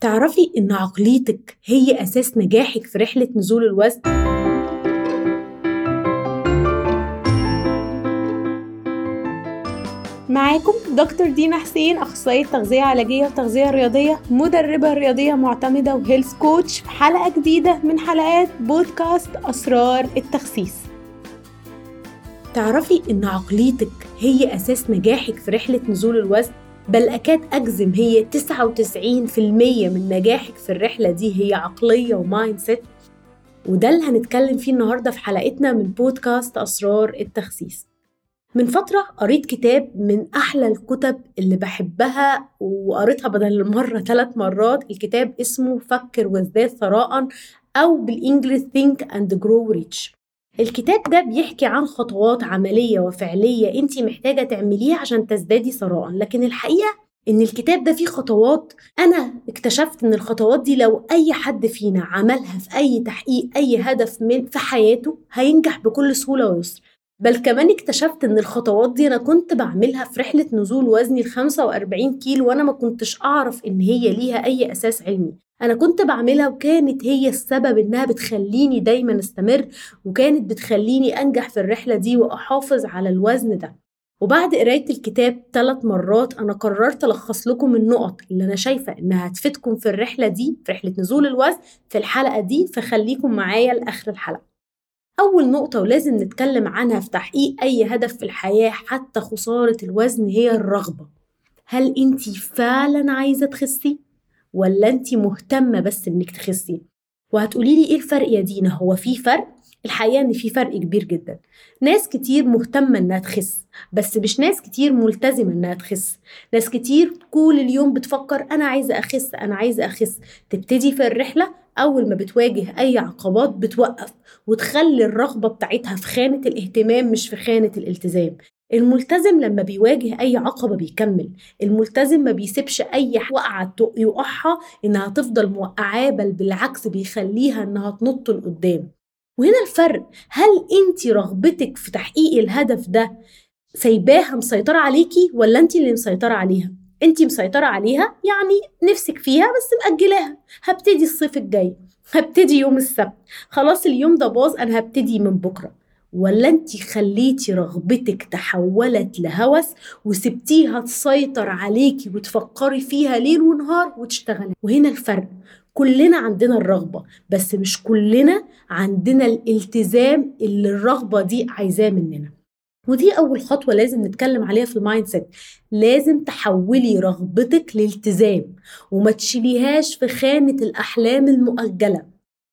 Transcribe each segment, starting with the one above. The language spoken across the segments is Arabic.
تعرفي إن عقليتك هي أساس نجاحك في رحلة نزول الوزن؟ معاكم دكتور دينا حسين أخصائية تغذية علاجية وتغذية رياضية مدربة رياضية معتمدة وهيلث كوتش في حلقة جديدة من حلقات بودكاست أسرار التخسيس تعرفي إن عقليتك هي أساس نجاحك في رحلة نزول الوزن؟ بل أكاد أجزم هي 99% من نجاحك في الرحلة دي هي عقلية و mindset. وده اللي هنتكلم فيه النهاردة في حلقتنا من بودكاست أسرار التخسيس. من فترة قريت كتاب من أحلى الكتب اللي بحبها وقريتها بدل المرة ثلاث مرات. الكتاب اسمه فكر وازداد ثراء أو بالإنجليزي Think and Grow Rich. الكتاب ده بيحكي عن خطوات عملية وفعلية انت محتاجة تعمليها عشان تزدادي ثراء. لكن الحقيقة إن الكتاب ده فيه خطوات أنا اكتشفت إن الخطوات دي لو أي حد فينا عملها في أي تحقيق أي هدف من في حياته هينجح بكل سهولة ويسر. بل كمان اكتشفت إن الخطوات دي أنا كنت بعملها في رحلة نزول وزني ال 45 كيلو وأنا ما كنتش أعرف إن هي ليها أي أساس علمي. أنا كنت بعملها وكانت هي السبب إنها بتخليني دايما أستمر وكانت بتخليني أنجح في الرحلة دي وأحافظ على الوزن ده. وبعد قراية الكتاب ثلاث مرات أنا قررت ألخص لكم النقط اللي أنا شايفة إنها هتفيدكم في الرحلة دي في رحلة نزول الوزن في الحلقة دي فخليكم معايا لآخر الحلقة. أول نقطة ولازم نتكلم عنها في تحقيق أي هدف في الحياة حتى خسارة الوزن هي الرغبة. هل أنت فعلا عايزة تخسي؟ ولا انت مهتمة بس انك تخسي؟ وهتقولي لي إيه الفرق يا دينا؟ هو في فرق؟ الحقيقة إن في فرق كبير جدا. ناس كتير مهتمة إنها تخس بس مش ناس كتير ملتزمة إنها تخس. ناس كتير كل اليوم بتفكر أنا عايزة أخس أنا عايزة أخس. تبتدي في الرحلة أول ما بتواجه أي عقبات بتوقف وتخلي الرغبة بتاعتها في خانة الاهتمام مش في خانة الالتزام. الملتزم لما بيواجه أي عقبة بيكمل الملتزم ما بيسيبش أي وقعة يوقعها إنها تفضل موقعاه بل بالعكس بيخليها إنها تنط لقدام. وهنا الفرق هل انت رغبتك في تحقيق الهدف ده سايباها مسيطرة عليكي ولا انت اللي مسيطرة عليها؟ انت مسيطرة عليها يعني نفسك فيها بس مأجلاها. هبتدي الصيف الجاي هبتدي يوم السبت. خلاص اليوم ده باظ أنا هبتدي من بكرة. ولا انت خليتي رغبتك تحولت لهوس وسبتيها تسيطر عليكي وتفكري فيها ليل ونهار وتشتغلي؟ وهنا الفرق. كلنا عندنا الرغبة بس مش كلنا عندنا الالتزام اللي الرغبة دي عايزاه مننا. ودي أول خطوة لازم نتكلم عليها في ال mindset لازم تحولي رغبتك لالتزام وما تشيليهاش في خانة الأحلام المؤجلة.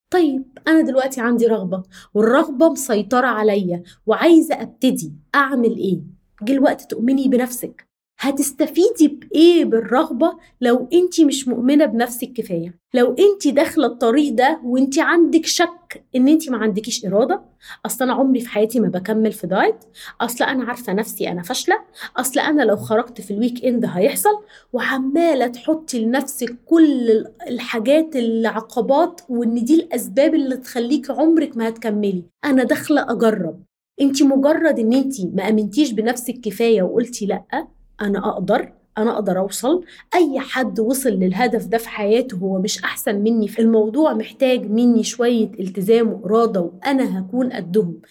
طيب أنا دلوقتي عندي رغبة والرغبة مسيطرة عليا وعايزة أبتدي أعمل إيه؟ جه الوقت تؤمني بنفسك هتستفيدي بإيه بالرغبة لو أنت مش مؤمنة بنفسك كفاية لو أنت داخلة الطريق ده وأنت عندك شك إن أنت ما عندكيش إرادة؟ أصل أنا عمري في حياتي ما بكمل في diet. أصل أنا عارفة نفسي أنا فاشلة. أصل أنا لو خرجت في ال weekend هيحصل. وعمالة تحطي لنفسك كل الحاجات العقبات وإن دي الأسباب اللي تخليك عمرك ما هتكملي. أنا داخلة أجرب. انت مجرد إن انت ما آمنتيش بنفسك كفايه وقلتي لأ أنا أقدر أنا أقدر أوصل. أي حد وصل للهدف ده في حياته هو مش أحسن مني. في الموضوع محتاج مني شوية التزام وإرادة وأنا هكون قدهم.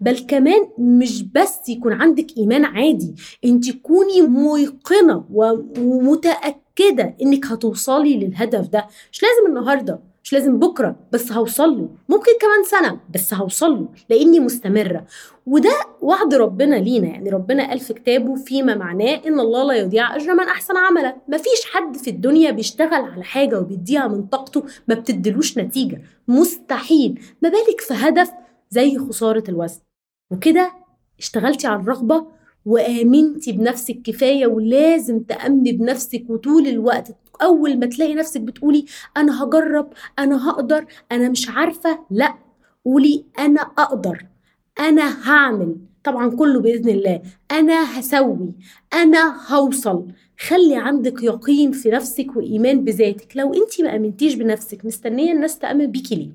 بل كمان مش بس يكون عندك إيمان عادي. أنت تكوني موقنة ومتأكدة إنك هتوصلي للهدف ده. مش لازم النهارده. لازم بكرة بس هوصل له. ممكن كمان سنة بس هوصل له لإني مستمرة. وده وعد ربنا لينا. يعني ربنا قال في كتابه فيما معناه إن الله لا يضيع أجر من أحسن عملا. مفيش حد في الدنيا بيشتغل على حاجة وبيديها من طاقته ما بتدلوش نتيجة. مستحيل. ما بالك في هدف زي خسارة الوزن. وكده اشتغلتي على الرغبة وآمنتي بنفسك كفاية ولازم تأمني بنفسك وطول الوقت أول ما تلاقي نفسك بتقولي أنا هجرب أنا هقدر أنا مش عارفة لأ قولي أنا أقدر أنا هعمل. طبعا كله بإذن الله. أنا هسوي أنا هوصل. خلي عندك يقين في نفسك وإيمان بذاتك. لو أنت ما أمنتيش بنفسك مستنية الناس تأمن بيكي ليه؟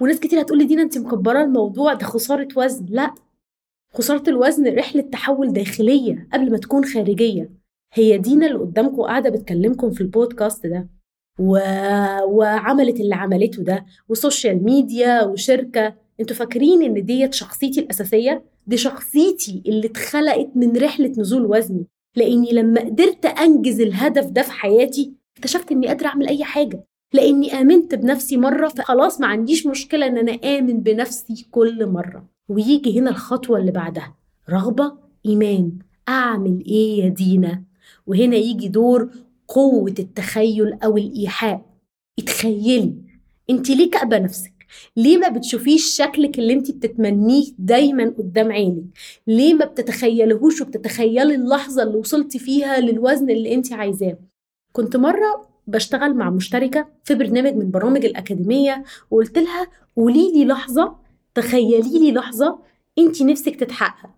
وناس كتير هتقولي دينا أنت مكبرة الموضوع ده خسارة وزن. لأ خسارة الوزن رحلة تحول داخلية قبل ما تكون خارجية. هي دينا اللي قدامكم قاعدة بتكلمكم في البودكاست ده و... وعملت اللي عملته ده وسوشيال ميديا وشركة. أنتوا فاكرين إن ديت شخصيتي الأساسية؟ دي شخصيتي اللي اتخلقت من رحلة نزول وزني. لأني لما قدرت أنجز الهدف ده في حياتي اكتشفت إني قادرة أعمل أي حاجة. لأني آمنت بنفسي مرة فخلاص ما عنديش مشكلة إن أنا آمن بنفسي كل مرة. ويجي هنا الخطوة اللي بعدها. رغبة إيمان. أعمل إيه يا دينا؟ وهنا يجي دور قوة التخيل أو الإيحاء. اتخيلي أنت ليه كأبة نفسك؟ ليه ما بتشوفيش شكلك اللي أنت بتتمنيه دايما قدام عينك؟ ليه ما بتتخيلهوش وبتتخيلي اللحظة اللي وصلتي فيها للوزن اللي أنت عايزاه؟ كنت مرة بشتغل مع مشتركة في برنامج من برامج الأكاديمية وقلت لها قولي لي لحظة تخيلي لي لحظة أنت نفسك تتحقق.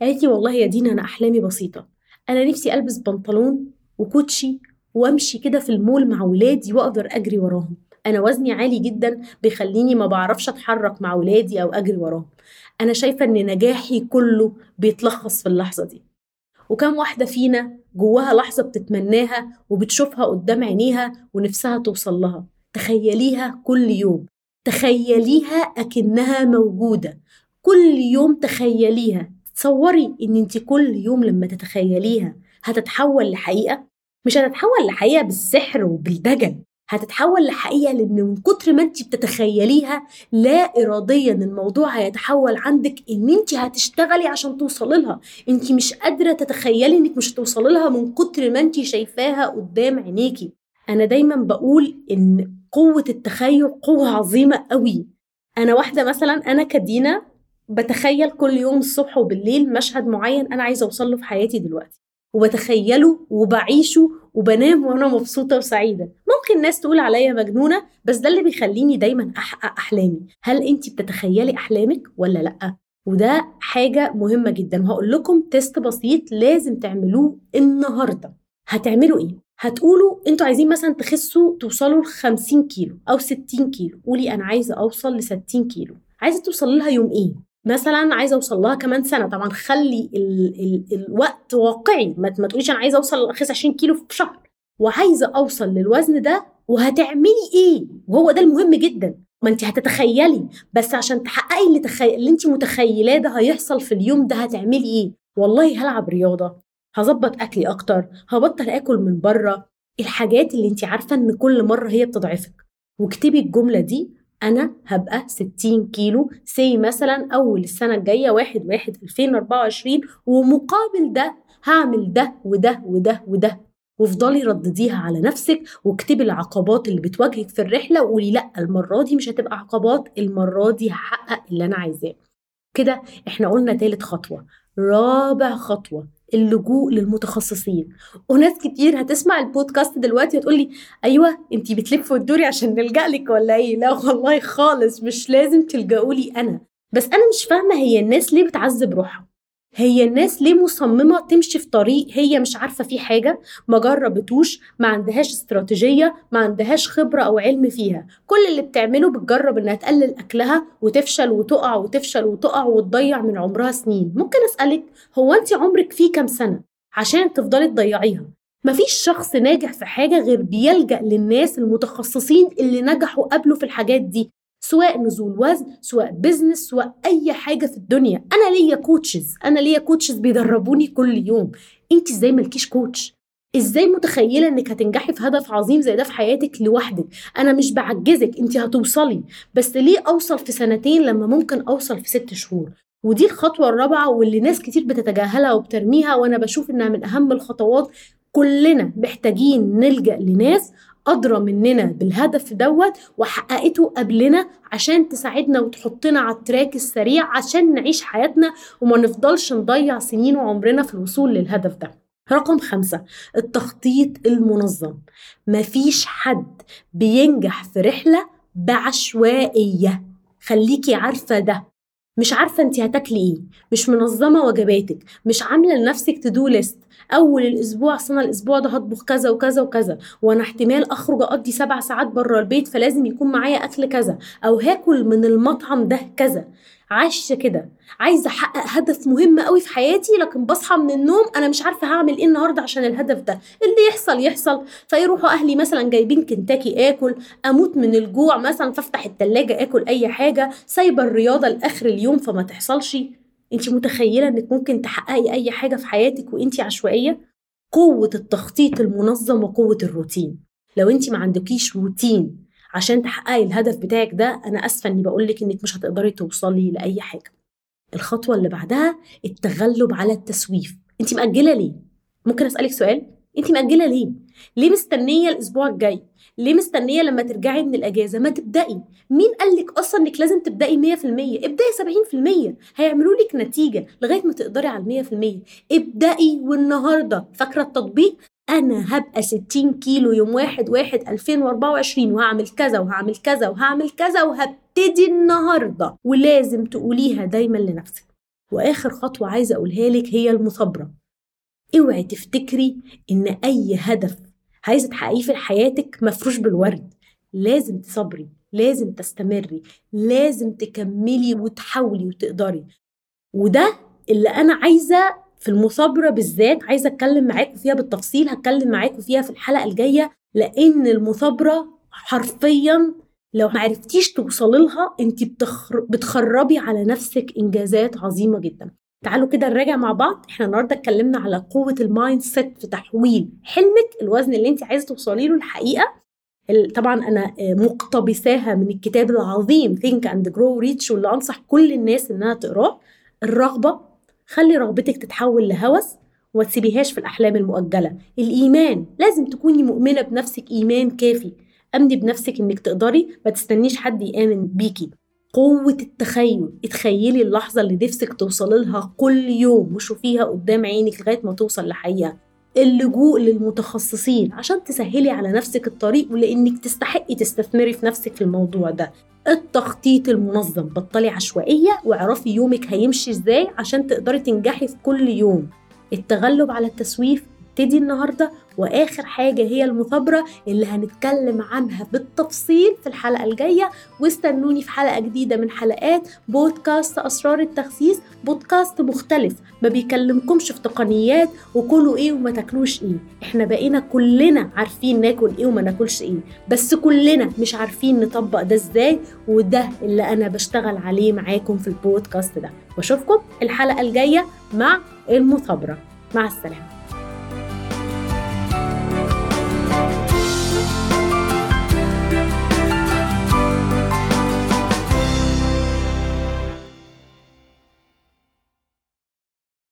قالت لي والله يا دينا أنا أحلامي بسيطة. أنا نفسي ألبس بنطلون وكوتشي وأمشي كده في المول مع ولادي وأقدر أجري وراهم. أنا وزني عالي جدا بيخليني ما بعرفش أتحرك مع ولادي أو أجري وراهم. أنا شايفة إن نجاحي كله بيتلخص في اللحظة دي. وكم واحدة فينا جواها لحظة بتتمناها وبتشوفها قدام عينيها ونفسها توصل لها. تخيليها كل يوم. تخيليها أكنها موجودة. كل يوم تخيليها. تصوري إن انت كل يوم لما تتخيليها هتتحول لحقيقة؟ مش هتتحول لحقيقة بالسحر وبالدجل هتتحول لحقيقة لأن من كتر ما انت بتتخيليها لا اراديا الموضوع هيتحول عندك إن انت هتشتغلي عشان توصلي لها. انت مش قادرة تتخيلي إنك مش هتوصلي لها من كتر ما انت شايفاها قدام عينيكي أنا دايما بقول إن قوة التخيل قوة عظيمة قوي أنا واحدة مثلا أنا كدينا بتخيل كل يوم الصبح وبالليل مشهد معين أنا عايزة أوصل له في حياتي دلوقتي. وبتخيله وبعيشه وبنام وأنا مبسوطة وسعيدة. ممكن ناس تقول عليا مجنونة بس ده اللي بيخليني دايما أحقق أحلامي. هل انت بتتخيلي أحلامك ولا لأ؟ وده حاجة مهمة جدا. وهقول لكم تيست بسيط لازم تعملوه النهارده. هتعملوا إيه؟ هتقولوا أنتوا عايزين مثلا تخسوا توصلوا ل 50 كيلو أو 60 كيلو. قولي أنا عايزة أوصل ل 60 كيلو. عايزة توصل لها يوم إيه؟ مثلا عايزة أوصل لها كمان سنة. طبعا خلي ال ال الوقت واقعي. ما, ما تقوليش أنا عايزة أوصل اخس 20 كيلو في شهر. وعايزة أوصل للوزن ده وهتعملي إيه؟ وهو ده المهم جدا. ما انت هتتخيلي. بس عشان تحققي اللي, تخي... اللي انت متخيلاه ده هيحصل في اليوم ده هتعملي إيه؟ والله هلعب رياضة. هظبط أكلي أكتر. هبطل آكل من بره. الحاجات اللي انت عارفة إن كل مرة هي بتضعفك. واكتبي الجملة دي أنا هبقى 60 كيلو. سي مثلا أول السنة الجاية 1 1 2024 ومقابل ده هعمل ده وده وده وده. وافضلي ردديها على نفسك واكتبي العقبات اللي بتواجهك في الرحلة وقولي لأ المرة دي مش هتبقى عقبات المرة دي هحقق اللي أنا عايزاه. كده إحنا قلنا تالت خطوة. رابع خطوة. اللجوء للمتخصصين. وناس كتير هتسمع البودكاست دلوقتي وتقول لي أيوه أنت بتلفي وتدوري عشان نلجأ لك ولا إيه؟ لا والله خالص مش لازم تلجأوا لي أنا. بس أنا مش فاهمة هي الناس ليه بتعذب روحها؟ هي الناس ليه مصممة تمشي في طريق هي مش عارفة فيه حاجة؟ ما جربتوش ما عندهاش استراتيجية ما عندهاش خبرة أو علم فيها. كل اللي بتعمله بتجرب إنها تقلل أكلها وتفشل وتقع وتفشل وتقع وتضيع من عمرها سنين. ممكن أسألك هو انت عمرك فيه كام سنة؟ عشان تفضلي تضيعيها. مفيش شخص ناجح في حاجة غير بيلجأ للناس المتخصصين اللي نجحوا قبله في الحاجات دي. سواء نزول وزن سواء business سواء أي حاجة في الدنيا. أنا ليا coaches أنا ليا coaches بيدربوني كل يوم. أنت إزاي مالكيش coach إزاي متخيلة إنك هتنجحي في هدف عظيم زي ده في حياتك لوحدك؟ أنا مش بعجزك. أنت هتوصلي. بس ليه أوصل في سنتين لما ممكن أوصل في ست شهور؟ ودي الخطوة الرابعة واللي ناس كتير بتتجاهلها وبترميها وأنا بشوف إنها من أهم الخطوات. كلنا محتاجين نلجأ لناس أدرى مننا بالهدف دوت وحققته قبلنا عشان تساعدنا وتحطنا على التراك السريع عشان نعيش حياتنا وما نفضلش نضيع سنين وعمرنا في الوصول للهدف ده. رقم خمسة التخطيط المنظم. مفيش حد بينجح في رحلة بعشوائية. خليكي عارفة ده. مش عارفة انت هتاكلي إيه مش منظمة وجباتك مش عاملة لنفسك تدو ليست أول الأسبوع اصل الأسبوع ده هطبخ كذا وكذا وكذا وأنا احتمال أخرج أقضي سبع ساعات بره البيت فلازم يكون معايا أكل كذا أو هاكل من المطعم ده كذا. عايشة كده عايزة أحقق هدف مهم قوي في حياتي لكن بصحى من النوم أنا مش عارفة هعمل إيه النهارده عشان الهدف ده. اللي يحصل يحصل. فيروحوا أهلي مثلا جايبين كنتاكي آكل أموت من الجوع مثلا فافتح التلاجة آكل أي حاجة سايبة الرياضة لآخر اليوم فما تحصلش. انت متخيلة إنك ممكن تحققي أي حاجة في حياتك وانت عشوائية؟ قوة التخطيط المنظم وقوة الروتين. لو انت ما عندكيش روتين عشان تحققي الهدف بتاعك ده أنا آسفة إني بقول لك إنك مش هتقدري توصلي لأي حاجة. الخطوة اللي بعدها التغلب على التسويف. انت مأجلة ليه؟ ممكن أسألك سؤال؟ انت مأجلة ليه؟ ليه مستنية الأسبوع الجاي؟ ليه مستنية لما ترجعي من الأجازة؟ ما تبدأي. مين قال لك أصلا إنك لازم تبدأي 100% ابدأي 70% هيعملوا لك نتيجة لغاية ما تقدري على 100% ابدأي والنهاردة. فاكرة التطبيق؟ أنا هبقى 60 كيلو يوم واحد واحد 2024 وهعمل كذا وهعمل كذا وهعمل كذا وهبتدي النهارده. ولازم تقوليها دايما لنفسك. وآخر خطوة عايزة أقولها لك هي المثابرة. اوعي تفتكري إن أي هدف عايزه تحققيه في حياتك مفروش بالورد. لازم تصبري لازم تستمري لازم تكملي وتحاولي وتقدري. وده اللي أنا عايزة في المثابرة بالذات عايزة أتكلم معاكم فيها بالتفصيل هتكلم معاكم فيها في الحلقة الجاية لأن المثابرة حرفيا لو ما عرفتيش توصلي لها أنت بتخر... بتخربي على نفسك إنجازات عظيمة جدا. تعالوا كده نراجع مع بعض. إحنا النهارده اتكلمنا على قوة ال mindset في تحويل حلمك الوزن اللي أنت عايزة توصلي له الحقيقة. طبعا أنا مقتبساها من الكتاب العظيم Think and Grow Rich واللي أنصح كل الناس إنها تقراه. الرغبة خلي رغبتك تتحول لهوس وما تسيبيهاش في الأحلام المؤجلة. الإيمان لازم تكوني مؤمنة بنفسك إيمان كافي. آمني بنفسك إنك تقدري ما تستنيش حد يآمن بيكي. قوة التخيل اتخيلي اللحظة اللي نفسك توصلي لها كل يوم وشوفيها قدام عينك لغاية ما توصل لحقيقة. اللجوء للمتخصصين عشان تسهلي على نفسك الطريق ولإنك تستحقي تستثمري في نفسك في الموضوع ده. التخطيط المنظم بطلي عشوائية واعرفي يومك هيمشي إزاي عشان تقدري تنجحي في كل يوم. التغلب على التسويف ابتدي النهارده وآخر حاجة هي المثابرة اللي هنتكلم عنها بالتفصيل في الحلقة الجاية. واستنوني في حلقة جديدة من حلقات بودكاست أسرار التخسيس بودكاست مختلف ما بيكلمكمش في تقنيات وكلوا إيه وما تاكلوش إيه. إحنا بقينا كلنا عارفين ناكل إيه وما ناكلش إيه بس كلنا مش عارفين نطبق ده إزاي وده اللي أنا بشتغل عليه معاكم في البودكاست ده. واشوفكم الحلقة الجاية مع المثابرة. مع السلامة.